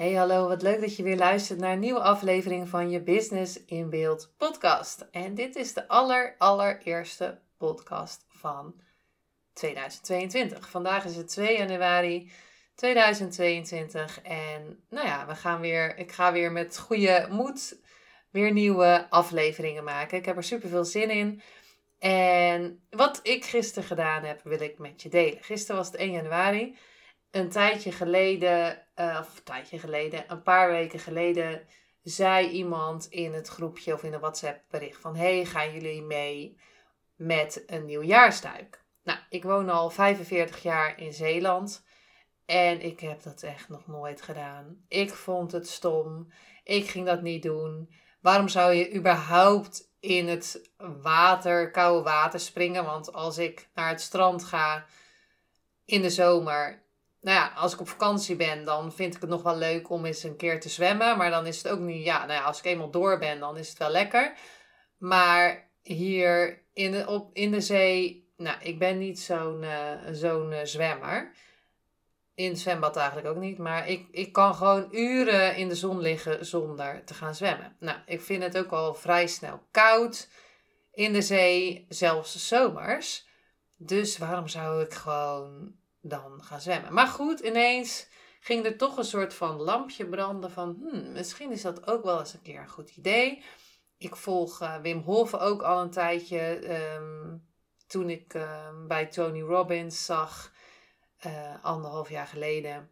Hey hallo, wat leuk dat je weer luistert naar een nieuwe aflevering van je Business in Beeld podcast. En dit is de aller, allereerste podcast van 2022. Vandaag is het 2 januari 2022 en nou ja, we gaan weer, ik ga weer met goede moed weer nieuwe afleveringen maken. Ik heb er super veel zin in. En wat ik gisteren gedaan heb, wil ik met je delen. Gisteren was het 1 januari een tijdje geleden, uh, of een tijdje geleden, een paar weken geleden, zei iemand in het groepje of in een WhatsApp bericht van: Hey, gaan jullie mee met een nieuwjaarstuik? Nou, ik woon al 45 jaar in Zeeland en ik heb dat echt nog nooit gedaan. Ik vond het stom. Ik ging dat niet doen. Waarom zou je überhaupt in het water, koude water springen? Want als ik naar het strand ga in de zomer, nou ja, als ik op vakantie ben, dan vind ik het nog wel leuk om eens een keer te zwemmen. Maar dan is het ook niet, ja, nou ja, als ik eenmaal door ben, dan is het wel lekker. Maar hier in de, op, in de zee, nou, ik ben niet zo'n uh, zo'n uh, zwemmer. In zwembad eigenlijk ook niet. Maar ik, ik kan gewoon uren in de zon liggen zonder te gaan zwemmen. Nou, ik vind het ook al vrij snel koud in de zee, zelfs zomers. Dus waarom zou ik gewoon dan gaan zwemmen. Maar goed, ineens ging er toch een soort van lampje branden van hmm, misschien is dat ook wel eens een keer een goed idee. Ik volg uh, Wim Hof ook al een tijdje. Um, toen ik uh, bij Tony Robbins zag, uh, anderhalf jaar geleden,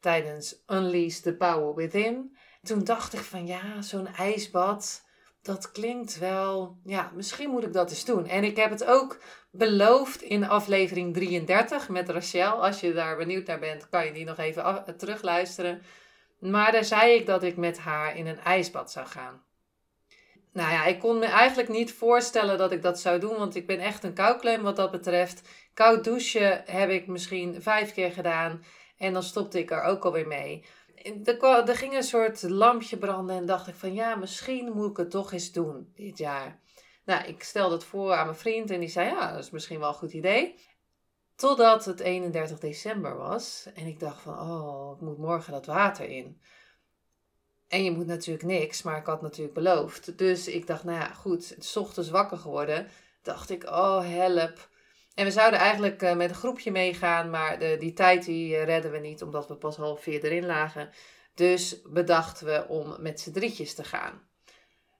tijdens Unleash the Power Within. Toen dacht ik van ja, zo'n ijsbad, dat klinkt wel, ja, misschien moet ik dat eens doen. En ik heb het ook beloofd in aflevering 33 met Rachel. Als je daar benieuwd naar bent, kan je die nog even terugluisteren. Maar daar zei ik dat ik met haar in een ijsbad zou gaan. Nou ja, ik kon me eigenlijk niet voorstellen dat ik dat zou doen, want ik ben echt een koukleum wat dat betreft. Koud douchen heb ik misschien vijf keer gedaan en dan stopte ik er ook alweer mee. Er, ging een soort lampje branden en dacht ik van ja, misschien moet ik het toch eens doen dit jaar. Nou, ik stelde het voor aan mijn vriend en die zei ja, dat is misschien wel een goed idee. Totdat het 31 december was en ik dacht van oh, ik moet morgen dat water in. En je moet natuurlijk niks, maar ik had natuurlijk beloofd. Dus ik dacht, nou ja, goed, is ochtends wakker geworden. Dacht ik, oh help. En we zouden eigenlijk uh, met een groepje meegaan, maar die tijd die uh, redden we niet, omdat we pas half vier erin lagen. Dus bedachten we om met z'n drietjes te gaan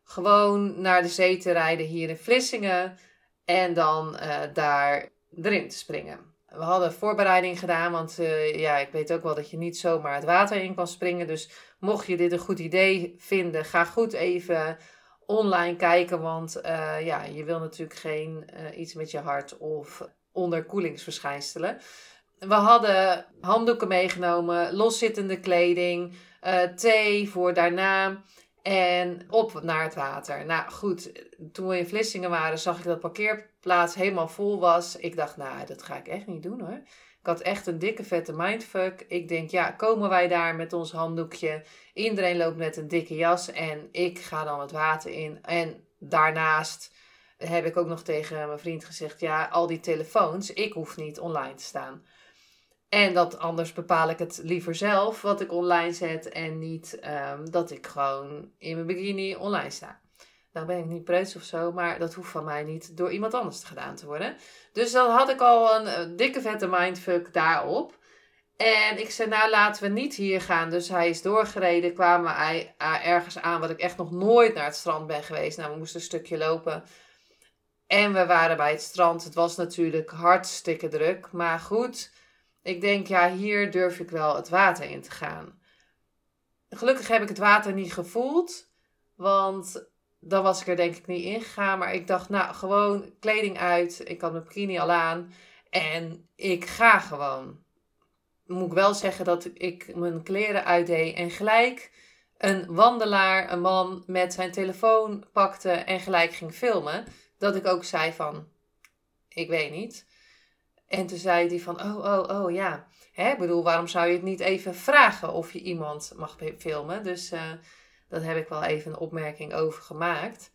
gewoon naar de zee te rijden hier in Vlissingen en dan uh, daar erin te springen. We hadden voorbereiding gedaan, want ja, ik weet ook wel dat je niet zomaar het water in kan springen. Dus mocht je dit een goed idee vinden, ga goed even online kijken, want uh, ja, je wil natuurlijk geen iets met je hart of onderkoelingsverschijnselen. We hadden handdoeken meegenomen, loszittende kleding, thee voor daarna. En op naar het water. Nou goed, toen we in Vlissingen waren, zag ik dat parkeerplaats helemaal vol was. Ik dacht, nou, dat ga ik echt niet doen hoor. Ik had echt een dikke vette mindfuck. Ik denk, ja, komen wij daar met ons handdoekje. Iedereen loopt met een dikke jas en ik ga dan het water in. En daarnaast heb ik ook nog tegen mijn vriend gezegd, ja, al die telefoons, ik hoef niet online te staan. En dat anders bepaal ik het liever zelf wat ik online zet en niet um, dat ik gewoon in mijn bikini online sta. Nou ben ik niet preuts of zo, maar dat hoeft van mij niet door iemand anders gedaan te worden. Dus dan had ik al een, dikke vette mindfuck daarop. En ik zei, nou laten we niet hier gaan. Dus hij is doorgereden, kwamen wij ergens aan wat ik echt nog nooit naar het strand ben geweest. Nou, we moesten een stukje lopen. En we waren bij het strand. Het was natuurlijk hartstikke druk, maar goed... Ik denk, ja, hier durf ik wel het water in te gaan. Gelukkig heb ik het water niet gevoeld, want dan was ik er denk ik niet ingegaan. Maar ik dacht, nou, gewoon kleding uit. Ik had mijn bikini al aan. En ik ga gewoon. Moet ik wel zeggen dat ik mijn kleren uitdeed en gelijk een wandelaar, een man met zijn telefoon pakte en gelijk ging filmen. Dat ik ook zei van, ik weet niet. En toen zei hij van, oh, oh, oh, ja. Hè, ik bedoel, waarom zou je het niet even vragen of je iemand mag filmen? Dus uh, daar heb ik wel even een opmerking over gemaakt.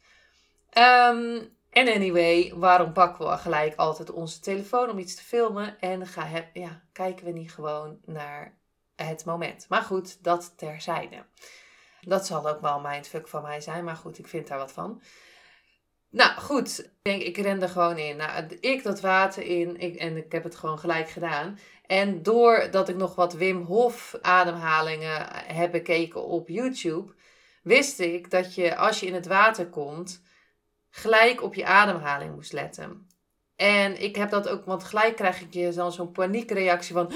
Um, en anyway, waarom pakken we gelijk altijd onze telefoon om iets te filmen? En ga, ja, kijken we niet gewoon naar het moment. Maar goed, dat terzijde. Dat zal ook wel mindfuck van mij zijn, maar goed, ik vind daar wat van. Nou goed, ik denk, ik rende gewoon in. Nou, ik dat water in ik, en ik heb het gewoon gelijk gedaan. En doordat ik nog wat Wim Hof ademhalingen heb bekeken op YouTube, wist ik dat je als je in het water komt, gelijk op je ademhaling moest letten. En ik heb dat ook, want gelijk krijg ik je dan zo'n paniekreactie van.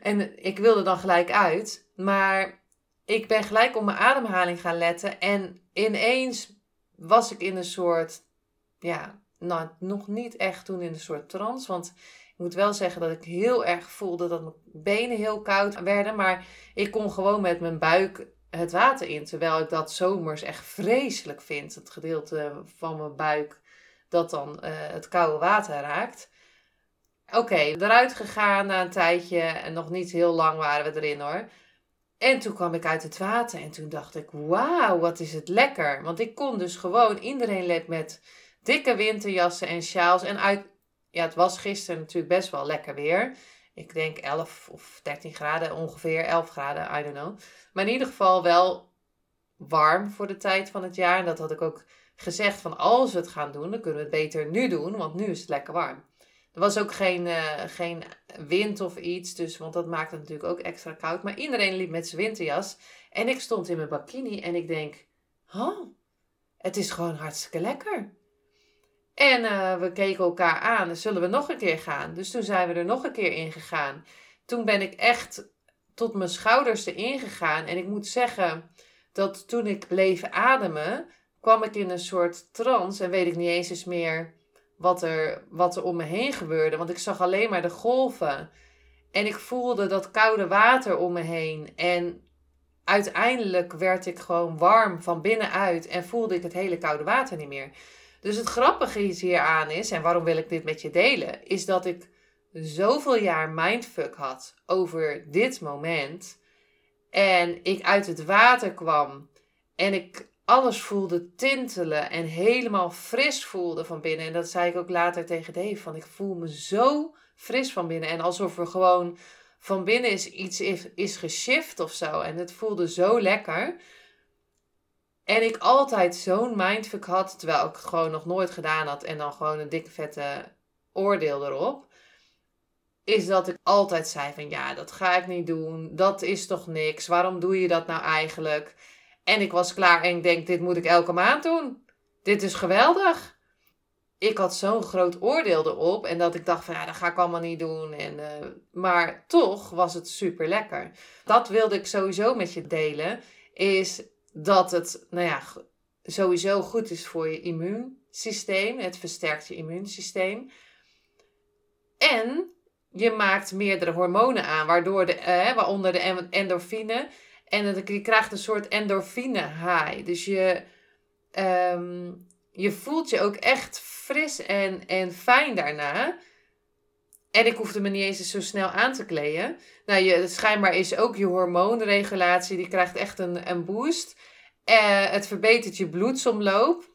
En ik wilde dan gelijk uit. Maar ik ben gelijk op mijn ademhaling gaan letten. En ineens was ik in een soort. Ja, nou, nog niet echt toen in een soort trance. Want ik moet wel zeggen dat ik heel erg voelde dat mijn benen heel koud werden. Maar ik kon gewoon met mijn buik het water in. Terwijl ik dat zomers echt vreselijk vind. Het gedeelte van mijn buik dat dan uh, het koude water raakt. Oké, eruit gegaan na een tijdje. En nog niet heel lang waren we erin hoor. En toen kwam ik uit het water en toen dacht ik, wauw, wat is het lekker. Want ik kon dus gewoon, iedereen let met dikke winterjassen en sjaals. En uit, ja, het was gisteren natuurlijk best wel lekker weer. Ik denk 11 of 13 graden ongeveer, 11 graden, I don't know. Maar in ieder geval wel warm voor de tijd van het jaar. En dat had ik ook gezegd van als we het gaan doen, dan kunnen we het beter nu doen, want nu is het lekker warm. Er was ook geen, uh, geen wind of iets, dus, want dat maakt het natuurlijk ook extra koud. Maar iedereen liep met zijn winterjas. En ik stond in mijn bikini en ik denk, oh, het is gewoon hartstikke lekker. En uh, we keken elkaar aan, zullen we nog een keer gaan? Dus toen zijn we er nog een keer in gegaan. Toen ben ik echt tot mijn schouders erin gegaan. En ik moet zeggen dat toen ik bleef ademen, kwam ik in een soort trance en weet ik niet eens eens meer wat er, wat er om me heen gebeurde. Want ik zag alleen maar de golven. En ik voelde dat koude water om me heen. En uiteindelijk werd ik gewoon warm van binnenuit en voelde ik het hele koude water niet meer. Dus het grappige hier aan is, en waarom wil ik dit met je delen, is dat ik zoveel jaar mindfuck had over dit moment. En ik uit het water kwam en ik alles voelde tintelen en helemaal fris voelde van binnen. En dat zei ik ook later tegen Dave, van ik voel me zo fris van binnen. En alsof er gewoon van binnen is iets is, is geshift of zo. En het voelde zo lekker. En ik altijd zo'n mindfuck had, terwijl ik het gewoon nog nooit gedaan had. En dan gewoon een dikke vette oordeel erop is dat ik altijd zei van ja, dat ga ik niet doen. Dat is toch niks. Waarom doe je dat nou eigenlijk? En ik was klaar en ik denk, dit moet ik elke maand doen. Dit is geweldig. Ik had zo'n groot oordeel erop en dat ik dacht van ja, dat ga ik allemaal niet doen. En, uh, maar toch was het super lekker. Dat wilde ik sowieso met je delen. Is dat het, nou ja, sowieso goed is voor je immuunsysteem. Het versterkt je immuunsysteem. En je maakt meerdere hormonen aan, waardoor de, eh, waaronder de endorfine. En je krijgt een soort endorfine high. Dus je, ehm, je voelt je ook echt fris en, en fijn daarna. En ik hoefde me niet eens zo snel aan te kleden. Nou, je, schijnbaar is ook je hormoonregulatie, die krijgt echt een, een boost. Uh, het verbetert je bloedsomloop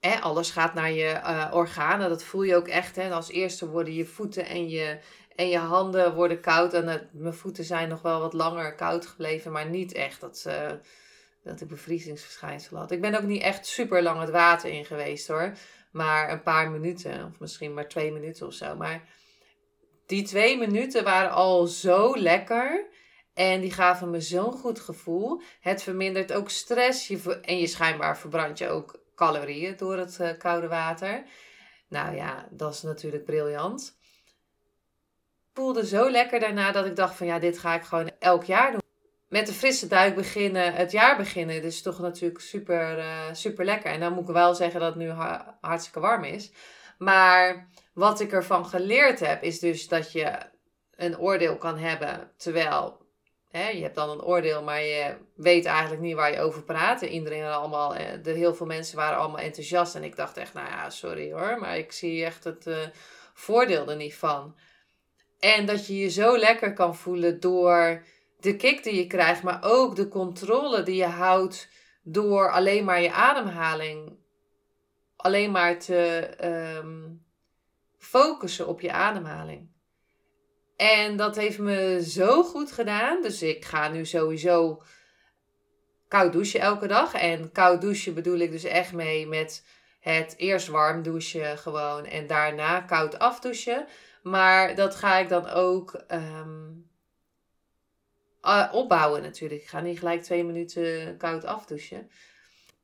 alles gaat naar je uh, organen. Dat voel je ook echt. Hè. Als eerste worden je voeten en je, en je handen worden koud. En mijn voeten zijn nog wel wat langer koud gebleven. Maar niet echt dat, uh, dat ik bevriezingsverschijnsel had. Ik ben ook niet echt super lang het water in geweest hoor. Maar een paar minuten. Of misschien maar twee minuten of zo. Maar die twee minuten waren al zo lekker. En die gaven me zo'n goed gevoel. Het vermindert ook stress. Je, en je schijnbaar verbrandt je ook calorieën door het uh, koude water. Nou ja, dat is natuurlijk briljant. Voelde zo lekker daarna dat ik dacht van ja, dit ga ik gewoon elk jaar doen. Met een frisse duik beginnen, het jaar beginnen, dus toch natuurlijk super, uh, super lekker. En dan moet ik wel zeggen dat het nu hartstikke warm is. Maar wat ik ervan geleerd heb, is dus dat je een oordeel kan hebben. Terwijl hè, je hebt dan een oordeel, maar je weet eigenlijk niet waar je over praat. Iedereen allemaal, eh, de, heel veel mensen waren allemaal enthousiast. En ik dacht echt, nou ja, sorry hoor, maar ik zie echt het uh, voordeel er niet van. En dat je je zo lekker kan voelen door de kick die je krijgt, maar ook de controle die je houdt door alleen maar je ademhaling, alleen maar te um, focussen op je ademhaling. En dat heeft me zo goed gedaan. Dus ik ga nu sowieso koud douchen elke dag. En koud douchen bedoel ik dus echt mee met het eerst warm douchen gewoon en daarna koud afdouchen. Maar dat ga ik dan ook ehm, opbouwen natuurlijk. Ik ga niet gelijk twee minuten koud afdouchen.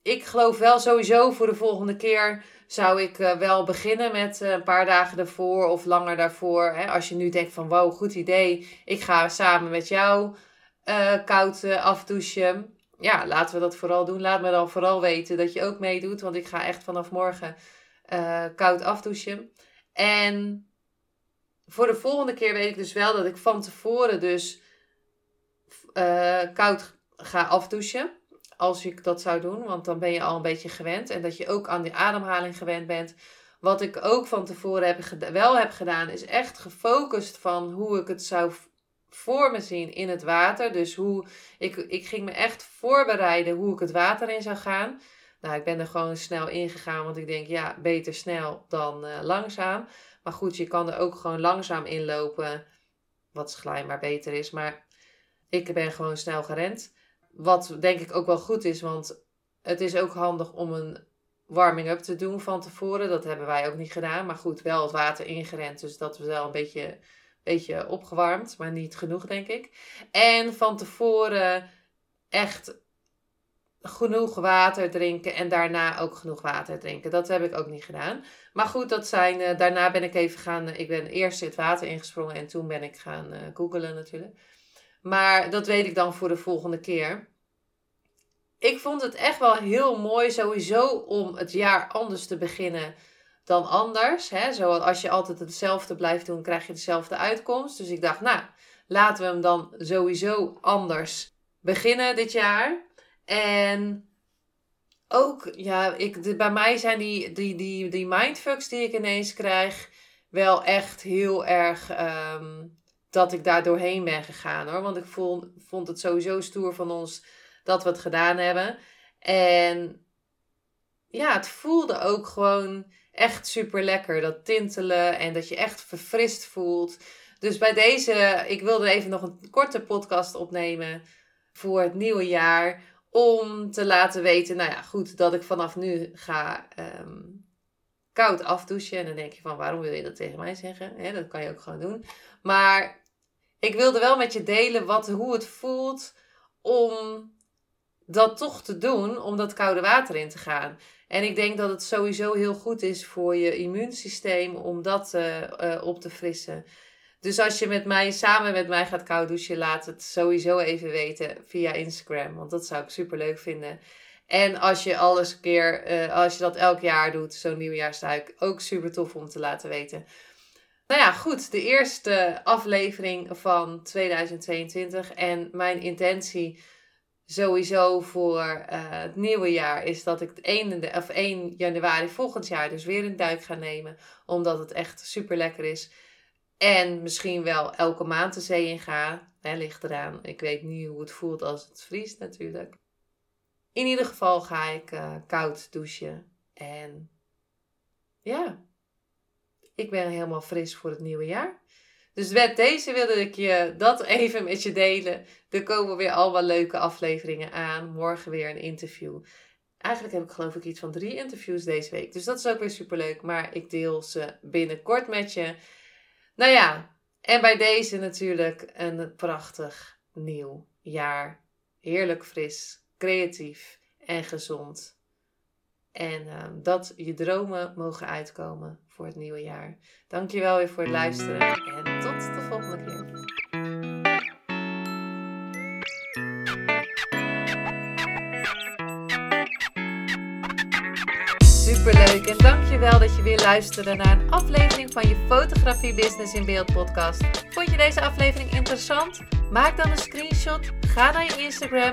Ik geloof wel sowieso voor de volgende keer zou ik uh, wel beginnen met uh, een paar dagen ervoor of langer daarvoor. Hè? Als je nu denkt van wow, goed idee. Ik ga samen met jou koud afdouchen. Ja, laten we dat vooral doen. Laat me dan vooral weten dat je ook meedoet. Want ik ga echt vanaf morgen koud afdouchen. En voor de volgende keer weet ik dus wel dat ik van tevoren dus koud ga afdouchen als ik dat zou doen, want dan ben je al een beetje gewend. En dat je ook aan die ademhaling gewend bent. Wat ik ook van tevoren heb wel heb gedaan, is echt gefocust van hoe ik het zou voor me zien in het water. Dus hoe ik, ik ging me echt voorbereiden hoe ik het water in zou gaan. Nou, ik ben er gewoon snel ingegaan, want ik denk, ja, beter snel dan uh, langzaam. Maar goed, je kan er ook gewoon langzaam inlopen, wat schijnbaar beter is. Maar ik ben gewoon snel gerend. Wat denk ik ook wel goed is, want het is ook handig om een warming-up te doen van tevoren. Dat hebben wij ook niet gedaan. Maar goed, wel het water ingerend. Dus dat we wel een beetje, beetje opgewarmd. Maar niet genoeg, denk ik. En van tevoren echt genoeg water drinken. En daarna ook genoeg water drinken. Dat heb ik ook niet gedaan. Maar goed, dat zijn, uh, daarna ben ik even gaan... ik ben eerst het water ingesprongen. En toen ben ik gaan uh, googelen natuurlijk. Maar dat weet ik dan voor de volgende keer. Ik vond het echt wel heel mooi sowieso om het jaar anders te beginnen dan anders. Hè? Zoals als je altijd hetzelfde blijft doen, krijg je dezelfde uitkomst. Dus ik dacht, nou, laten we hem dan sowieso anders beginnen dit jaar. En ook, ja, ik, bij mij zijn die, die, die, die mindfucks die ik ineens krijg wel echt heel erg ehm, dat ik daar doorheen ben gegaan hoor. Want ik vond, vond het sowieso stoer van ons dat we het gedaan hebben. En ja, het voelde ook gewoon echt super lekker. Dat tintelen en dat je echt verfrist voelt. Dus bij deze, ik wilde even nog een korte podcast opnemen voor het nieuwe jaar. Om te laten weten, nou ja, goed, dat ik vanaf nu ga ehm, koud afdouchen. En dan denk je van, waarom wil je dat tegen mij zeggen? dat kan je ook gewoon doen. Maar ik wilde wel met je delen wat, hoe het voelt om dat toch te doen, om dat koude water in te gaan. En ik denk dat het sowieso heel goed is voor je immuunsysteem om dat uh, op te frissen. Dus als je met mij, samen met mij gaat koud douchen, laat het sowieso even weten via Instagram. Want dat zou ik super leuk vinden. En als je alles een keer, uh, als je dat elk jaar doet, zo'n nieuwjaarstuik, ook super tof om te laten weten. Nou ja, goed. De eerste aflevering van 2022. En mijn intentie sowieso voor uh, het nieuwe jaar is dat ik 1, of 1 januari volgend jaar dus weer een duik ga nemen. Omdat het echt super lekker is. En misschien wel elke maand de zee in ga. Hè, ligt eraan. Ik weet niet hoe het voelt als het vriest natuurlijk. In ieder geval ga ik uh, koud douchen. En ja, ik ben helemaal fris voor het nieuwe jaar. Dus met deze wilde ik je dat even met je delen. Er komen weer allemaal leuke afleveringen aan. Morgen weer een interview. Eigenlijk heb ik geloof ik iets van drie interviews deze week. Dus dat is ook weer superleuk. Maar ik deel ze binnenkort met je. Nou ja, en bij deze natuurlijk een prachtig nieuw jaar. Heerlijk fris, creatief en gezond. En uh, dat je dromen mogen uitkomen voor het nieuwe jaar. Dankjewel weer voor het luisteren en tot de volgende keer. superleuk en dankjewel dat je weer luisterde naar een aflevering van je Fotografie Business in Beeld podcast. Vond je deze aflevering interessant? Maak dan een screenshot, ga naar je Instagram,